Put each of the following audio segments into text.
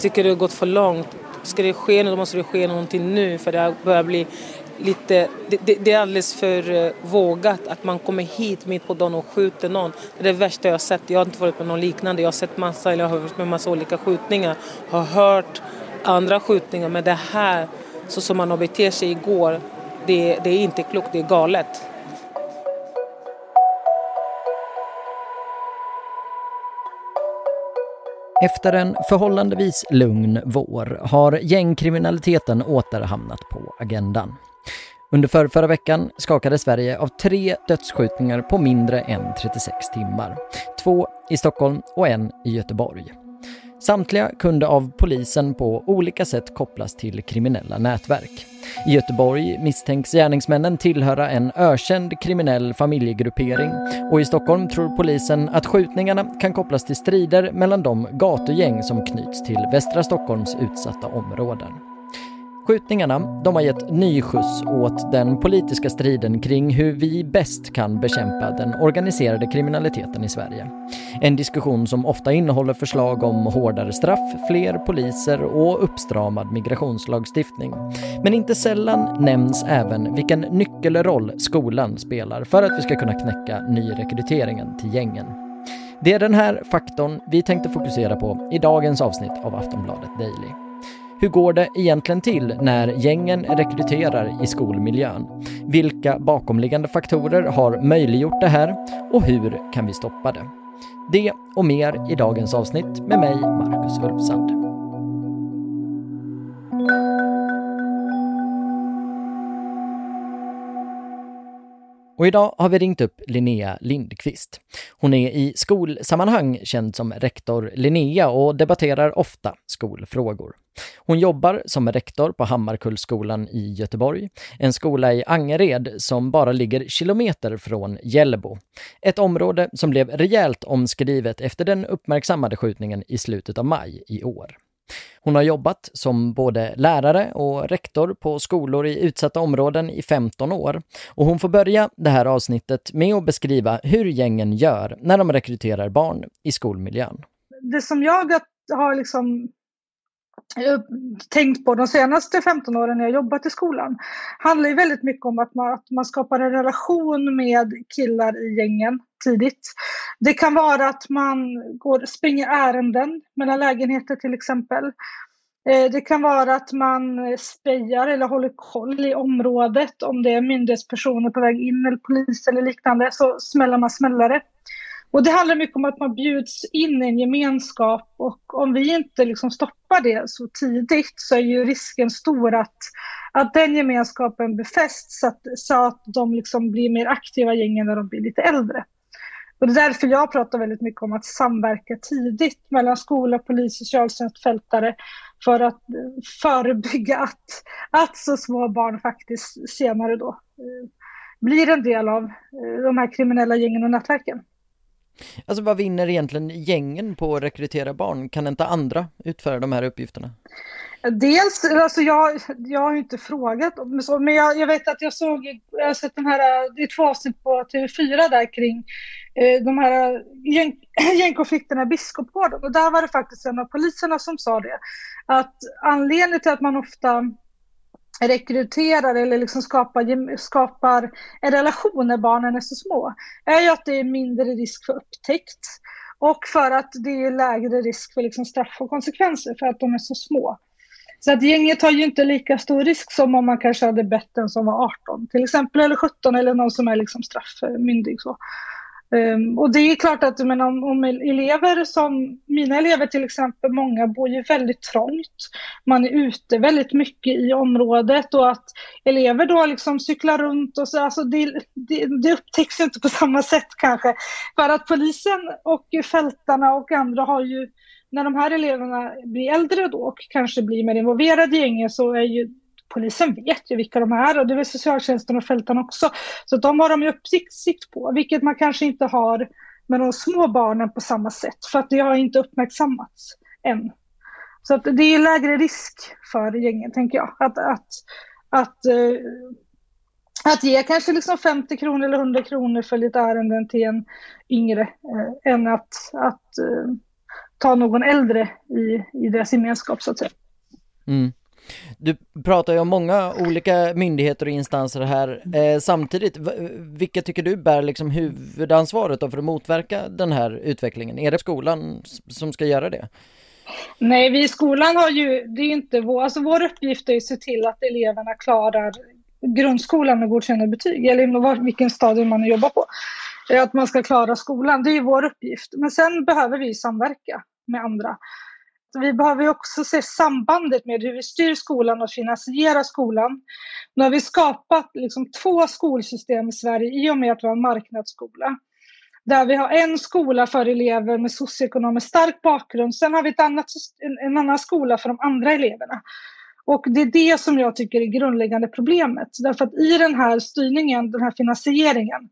Jag tycker det har gått för långt. Ska det ske nu, då måste det ske någonting nu för det börjar bli lite, det, det, det, är alldeles för eh, vågat att man kommer hit mitt på dagen och skjuter någon. Det är det värsta jag har sett. Jag har inte varit med någon liknande. Jag har sett massa, eller jag har hört med massa olika skjutningar. Har hört andra skjutningar men det här, så som man har betett sig igår, det, det är inte klokt, det är galet. Efter en förhållandevis lugn vår har gängkriminaliteten åter hamnat på agendan. Under förra veckan skakade Sverige av tre dödsskjutningar på mindre än 36 timmar. Två i Stockholm och en i Göteborg. Samtliga kunde av polisen på olika sätt kopplas till kriminella nätverk. I Göteborg misstänks gärningsmännen tillhöra en ökänd kriminell familjegruppering och i Stockholm tror polisen att skjutningarna kan kopplas till strider mellan de gatugäng som knyts till västra Stockholms utsatta områden. Skjutningarna de har gett ny skjuts åt den politiska striden kring hur vi bäst kan bekämpa den organiserade kriminaliteten i Sverige. En diskussion som ofta innehåller förslag om hårdare straff, fler poliser och uppstramad migrationslagstiftning. Men inte sällan nämns även vilken nyckelroll skolan spelar för att vi ska kunna knäcka nyrekryteringen till gängen. Det är den här faktorn vi tänkte fokusera på i dagens avsnitt av Aftonbladet Daily. Hur går det egentligen till när gängen rekryterar i skolmiljön? Vilka bakomliggande faktorer har möjliggjort det här och hur kan vi stoppa det? Det och mer i dagens avsnitt med mig, Marcus Ulfsand. Och idag har vi ringt upp Linnea Lindqvist. Hon är i skolsammanhang känd som rektor Linnea och debatterar ofta skolfrågor. Hon jobbar som rektor på Hammarkullsskolan i Göteborg, en skola i Angered som bara ligger kilometer från Hjällbo. Ett område som blev rejält omskrivet efter den uppmärksammade skjutningen i slutet av maj i år. Hon har jobbat som både lärare och rektor på skolor i utsatta områden i 15 år och hon får börja det här avsnittet med att beskriva hur gängen gör när de rekryterar barn i skolmiljön. Det som jag har liksom tänkt på de senaste 15 åren när jag jobbat i skolan handlar ju väldigt mycket om att man, att man skapar en relation med killar i gängen tidigt. Det kan vara att man går, springer ärenden mellan lägenheter till exempel. Eh, det kan vara att man spejar eller håller koll i området om det är myndighetspersoner på väg in eller polis eller liknande så smäller man smällare. Och det handlar mycket om att man bjuds in i en gemenskap och om vi inte liksom stoppar det så tidigt så är ju risken stor att, att den gemenskapen befästs så att, så att de liksom blir mer aktiva gängen när de blir lite äldre. Och det är därför jag pratar väldigt mycket om att samverka tidigt mellan skola, polis, socialtjänst, fältare för att förebygga att, att så små barn faktiskt senare då eh, blir en del av eh, de här kriminella gängen och nätverken. Alltså vad vinner egentligen gängen på att rekrytera barn? Kan inte andra utföra de här uppgifterna? Dels, alltså jag, jag har inte frågat, men jag, jag vet att jag såg, jag har sett den här, det är två avsnitt på TV4 där kring eh, de här gäng, gängkonflikterna i Biskopsgården. Och där var det faktiskt en av poliserna som sa det. Att anledningen till att man ofta rekryterar eller liksom skapar, skapar en relation när barnen är så små är ju att det är mindre risk för upptäckt och för att det är lägre risk för liksom straff och konsekvenser för att de är så små. Så att gänget har ju inte lika stor risk som om man kanske hade bett en som var 18 till exempel, eller 17 eller någon som är liksom straffmyndig. Så. Um, och det är klart att men om, om, elever som, mina elever till exempel, många bor ju väldigt trångt. Man är ute väldigt mycket i området och att elever då liksom cyklar runt och så, alltså det, det, det upptäcks inte på samma sätt kanske. För att polisen och fältarna och andra har ju, när de här eleverna blir äldre då och kanske blir mer involverade i gänget så är ju polisen vet ju vilka de är och det är socialtjänsten och fältan också. Så de har de ju uppsikt på, vilket man kanske inte har med de små barnen på samma sätt, för att det har inte uppmärksammats än. Så att det är lägre risk för gängen, tänker jag. Att, att, att, eh, att ge kanske liksom 50 kronor eller 100 kronor för lite ärenden till en yngre, eh, än att, att eh, ta någon äldre i, i deras gemenskap så att säga. Mm. Du pratar ju om många olika myndigheter och instanser här. Eh, samtidigt, vilka tycker du bär liksom huvudansvaret för att motverka den här utvecklingen? Är det skolan som ska göra det? Nej, vi i skolan har ju, det är inte vår, alltså vår uppgift är att se till att eleverna klarar grundskolan med godkända betyg, eller vilken stadium man jobbar på. Eh, att man ska klara skolan, det är vår uppgift. Men sen behöver vi samverka med andra. Vi behöver också se sambandet med hur vi styr skolan och finansierar skolan. Nu har vi skapat liksom två skolsystem i Sverige i och med att vi har en marknadsskola. Där vi har en skola för elever med socioekonomiskt stark bakgrund. Sen har vi ett annat, en, annan skola för de andra eleverna. Och det är det som jag tycker är grundläggande problemet. Därför att i den här styrningen, den här finansieringen,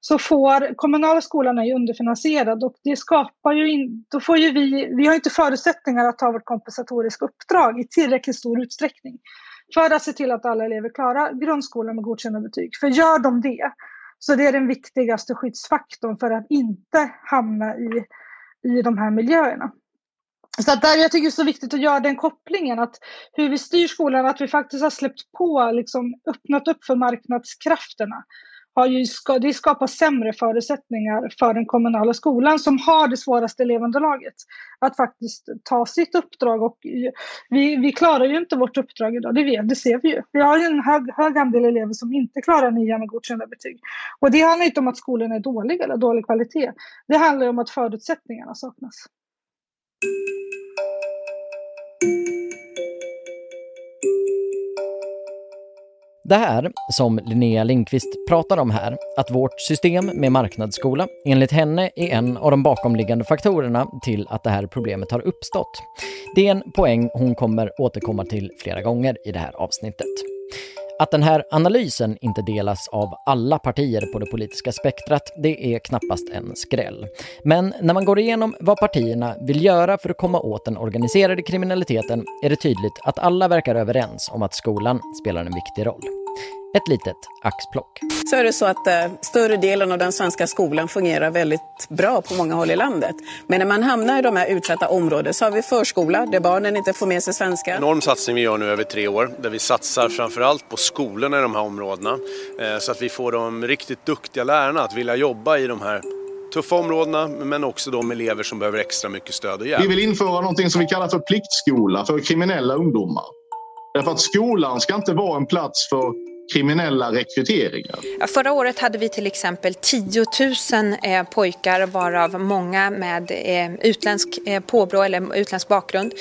så får kommunala skolan är ju underfinansierad och det skapar ju in, då får ju vi, vi har inte förutsättningar att ta vårt kompensatoriska uppdrag i tillräckligt stor utsträckning för att se till att alla elever klarar grundskolan med godkända betyg. För gör de det, så det är den viktigaste skyddsfaktorn för att inte hamna i, i de här miljöerna. Så att där, jag tycker det är så viktigt att göra den kopplingen, att hur vi styr skolan, att vi faktiskt har släppt på, liksom öppnat upp för marknadskrafterna har ju, det skapar sämre förutsättningar för den kommunala skolan som har det svåraste elevunderlaget att faktiskt ta sitt uppdrag. Och vi, vi klarar ju inte vårt uppdrag idag, det, vet, det ser vi ju. Vi har ju en hög, hög andel elever som inte klarar nya med godkända betyg. Och det handlar inte om att skolan är dålig eller dålig kvalitet. Det handlar om att förutsättningarna saknas. Det här som Linnea Lindqvist pratar om här, att vårt system med marknadsskola enligt henne är en av de bakomliggande faktorerna till att det här problemet har uppstått. Det är en poäng hon kommer återkomma till flera gånger i det här avsnittet. Att den här analysen inte delas av alla partier på det politiska spektrat, det är knappast en skräll. Men när man går igenom vad partierna vill göra för att komma åt den organiserade kriminaliteten är det tydligt att alla verkar överens om att skolan spelar en viktig roll. Ett litet axplock. Så är det så att eh, större delen av den svenska skolan fungerar väldigt bra på många håll i landet. Men när man hamnar i de här utsatta områdena så har vi förskola där barnen inte får med sig svenska. En enorm satsning vi gör nu över tre år där vi satsar framförallt på skolorna i de här områdena. Eh, så att vi får de riktigt duktiga lärarna att vilja jobba i de här tuffa områdena men också de elever som behöver extra mycket stöd och hjälp. Vi vill införa någonting som vi kallar för pliktskola för kriminella ungdomar. Därför att skolan ska inte vara en plats för kriminella rekryteringar. Förra året hade vi till exempel 10 000 eh, pojkar varav många med eh, utländsk eh, påbrå eller utländsk bakgrund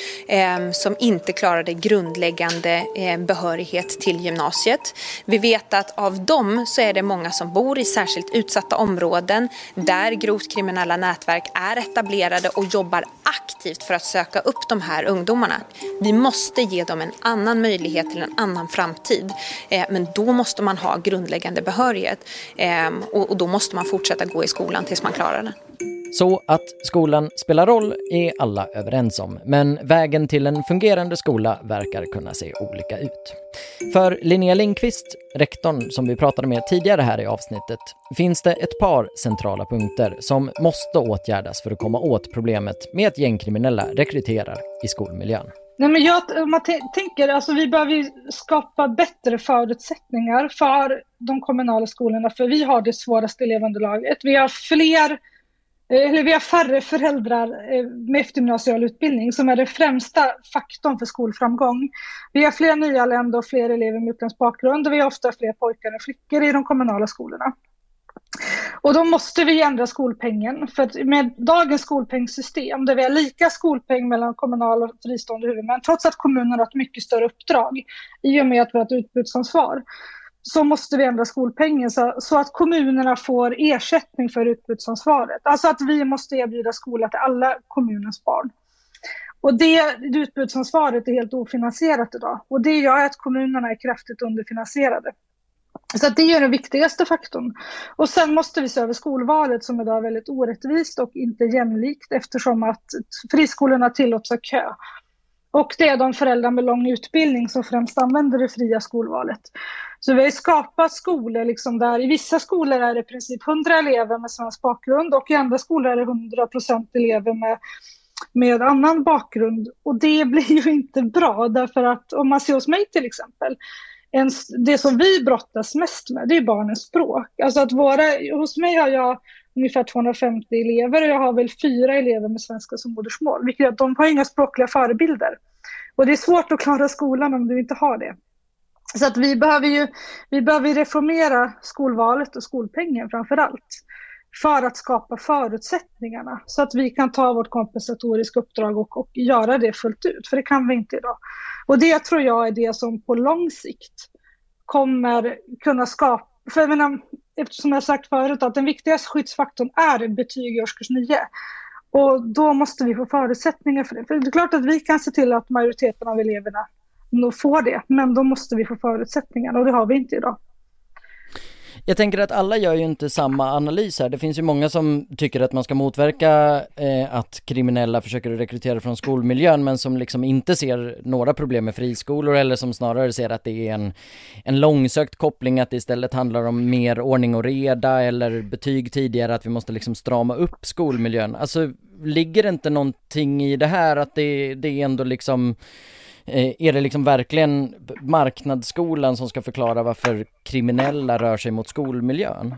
som inte klarade grundläggande behörighet till gymnasiet. Vi vet att av dem så är det många som bor i särskilt utsatta områden där grovt kriminella nätverk är etablerade och jobbar aktivt för att söka upp de här ungdomarna. Vi måste ge dem en annan möjlighet till en annan framtid. Men då måste man ha grundläggande behörighet ehm, och då måste man fortsätta gå i skolan tills man klarar den. Så att skolan spelar roll är alla överens om, men vägen till en fungerande skola verkar kunna se olika ut. För Linnea Lindqvist, rektorn som vi pratade med tidigare här i avsnittet, finns det ett par centrala punkter som måste åtgärdas för att komma åt problemet med att gängkriminella rekryterar i skolmiljön. Nej, men jag, man tänker, alltså vi behöver skapa bättre förutsättningar för de kommunala skolorna, för vi har det svåraste elevunderlaget. Vi har fler eh, eller vi har färre föräldrar eh, med eftergymnasial utbildning som är den främsta faktorn för skolframgång. Vi har fler nyanlända och fler elever med utländsk bakgrund och vi har ofta fler pojkar än flickor i de kommunala skolorna. Och då måste vi ändra skolpengen. För med dagens skolpengssystem, där vi har lika skolpeng mellan kommunala och fristående huvudmän, trots att kommunerna har ett mycket större uppdrag, i och med att vi har ett utbudsansvar, så måste vi ändra skolpengen så, så, att kommunerna får ersättning för utbudsansvaret. Alltså att vi måste erbjuda skola till alla kommunens barn. Och det utbudsansvaret är helt ofinansierat idag. Och det gör att kommunerna är kraftigt underfinansierade. Så det är den viktigaste faktorn. Och sen måste vi se över skolvalet som idag är väldigt orättvist och inte jämlikt eftersom att friskolorna tillåts ha kö. Och det är de föräldrar med lång utbildning som främst använder det fria skolvalet. Så vi har skapat skolor liksom där i vissa skolor är det i princip 100 elever med svensk bakgrund och i andra skolor är det 100 procent elever med, med annan bakgrund. Och det blir ju inte bra därför att om man ser hos mig till exempel, en, det som vi brottas mest med det är barnens språk. Alltså att våra, hos mig har jag ungefär 250 elever och jag har väl fyra elever med svenska som modersmål, vilket gör att de har inga språkliga förebilder. Och det är svårt att klara skolan om du inte har det. Så att vi behöver ju vi behöver reformera skolvalet och skolpengen framför allt för att skapa förutsättningarna så att vi kan ta vårt kompensatoriska uppdrag och, och göra det fullt ut, för det kan vi inte idag. Och det tror jag är det som på lång sikt kommer kunna skapa, för jag menar, eftersom jag sagt förut att den viktigaste skyddsfaktorn är betyg i årskurs 9. Och då måste vi få förutsättningar för det. För det är klart att vi kan se till att majoriteten av eleverna får det, men då måste vi få förutsättningar och det har vi inte idag. Jag tänker att alla gör ju inte samma analys här. Det finns ju många som tycker att man ska motverka eh, att kriminella försöker rekrytera från skolmiljön men som liksom inte ser några problem med friskolor eller som snarare ser att det är en, en långsökt koppling, att det istället handlar om mer ordning och reda eller betyg tidigare, att vi måste liksom strama upp skolmiljön. Alltså ligger det inte någonting i det här att det, det är ändå liksom Eh, Eh, är det liksom verkligen marknadsskolan som ska förklara varför kriminella rör sig mot skolmiljön?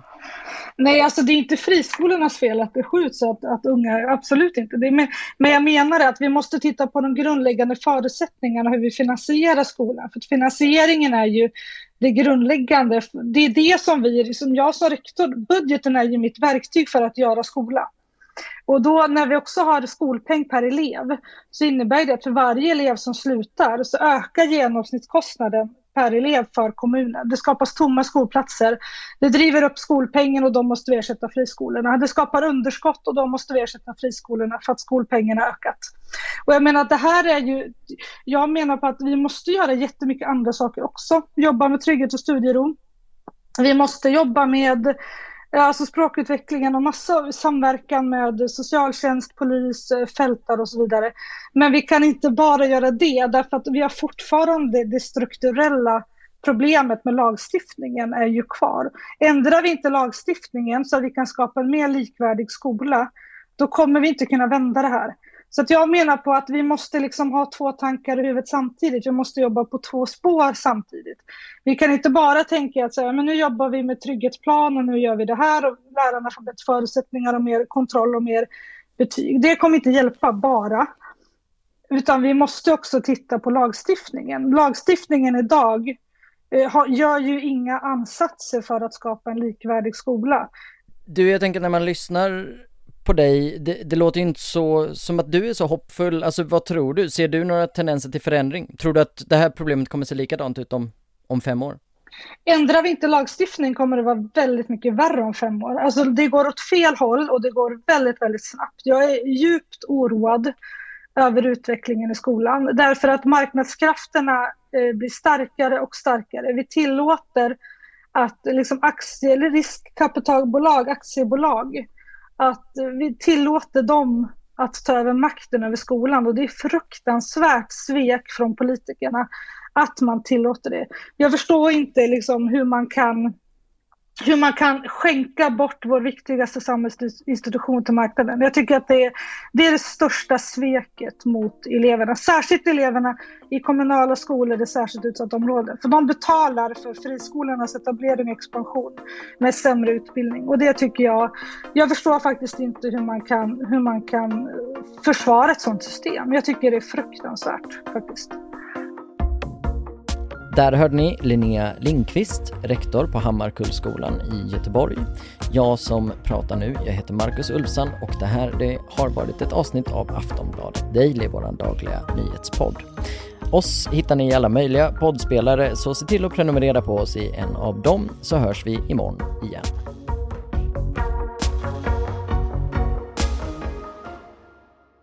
Nej, alltså det är inte friskolornas fel att det skjuts att, att unga, absolut inte. Det är, men, men jag menar att vi måste titta på de grundläggande förutsättningarna hur vi finansierar skolan. För finansieringen är ju det grundläggande. Det är det som vi, som jag som rektor, budgeten är ju mitt verktyg för att göra skola. Och då när vi också har skolpeng per elev så innebär det att för varje elev som slutar så ökar genomsnittskostnaden per elev för kommunen. Det skapas tomma skolplatser. Det driver upp skolpengen och då måste vi ersätta friskolorna. Det skapar underskott och då måste vi ersätta friskolorna för att skolpengen har ökat. Och jag menar att det här är ju, jag menar på att vi måste göra jättemycket andra saker också. Jobba med trygghet och studiero. Vi måste jobba med Alltså språkutvecklingen och massa samverkan med socialtjänst, polis, eh, fältar och så vidare. Men vi kan inte bara göra det därför att vi har fortfarande det strukturella problemet med lagstiftningen är ju kvar. Ändrar vi inte lagstiftningen så att vi kan skapa en mer likvärdig skola, då kommer vi inte kunna vända det här. Så att jag menar på att vi måste liksom ha två tankar i huvudet samtidigt. Vi måste jobba på två spår samtidigt. Vi kan inte bara tänka att säga, men nu jobbar vi med trygghetsplan och nu gör vi det här och lärarna får bättre förutsättningar och mer kontroll och mer betyg. Det kommer inte hjälpa bara. Utan vi måste också titta på lagstiftningen. Lagstiftningen idag eh, gör ju inga ansatser för att skapa en likvärdig skola. Du, jag tänker när man lyssnar på dig, det, det, låter ju inte så som att du är så hoppfull. Alltså vad tror du? Ser du några tendenser till förändring? Tror du att det här problemet kommer se likadant ut om, om fem år? Ändrar vi inte lagstiftning kommer det vara väldigt mycket värre om fem år. Alltså det går åt fel håll och det går väldigt, väldigt snabbt. Jag är djupt oroad över utvecklingen i skolan därför att marknadskrafterna eh, blir starkare och starkare. Vi tillåter att liksom aktie eller riskkapitalbolag, aktiebolag, att vi tillåter dem att ta över makten över skolan och det är fruktansvärt svek från politikerna att man tillåter det. Jag förstår inte liksom hur man kan hur man kan skänka bort vår viktigaste samhällsinstitution till marknaden. Jag tycker att det är, det är det största sveket mot eleverna, särskilt eleverna i kommunala skolor i särskilt utsatta områden. För de betalar för friskolornas etablering och expansion med sämre utbildning. Och det tycker jag, jag förstår faktiskt inte hur man kan, hur man kan försvara ett sådant system. Jag tycker det är fruktansvärt faktiskt. Där hörde ni Linnea Lindqvist, rektor på Hammarkullskolan i Göteborg. Jag som pratar nu, jag heter Marcus Ulfsson och det här det har varit ett avsnitt av Aftonbladet Daily, vår dagliga nyhetspodd. Oss hittar ni i alla möjliga poddspelare, så se till att prenumerera på oss i en av dem, så hörs vi imorgon igen.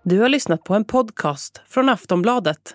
Du har lyssnat på en podcast från Aftonbladet.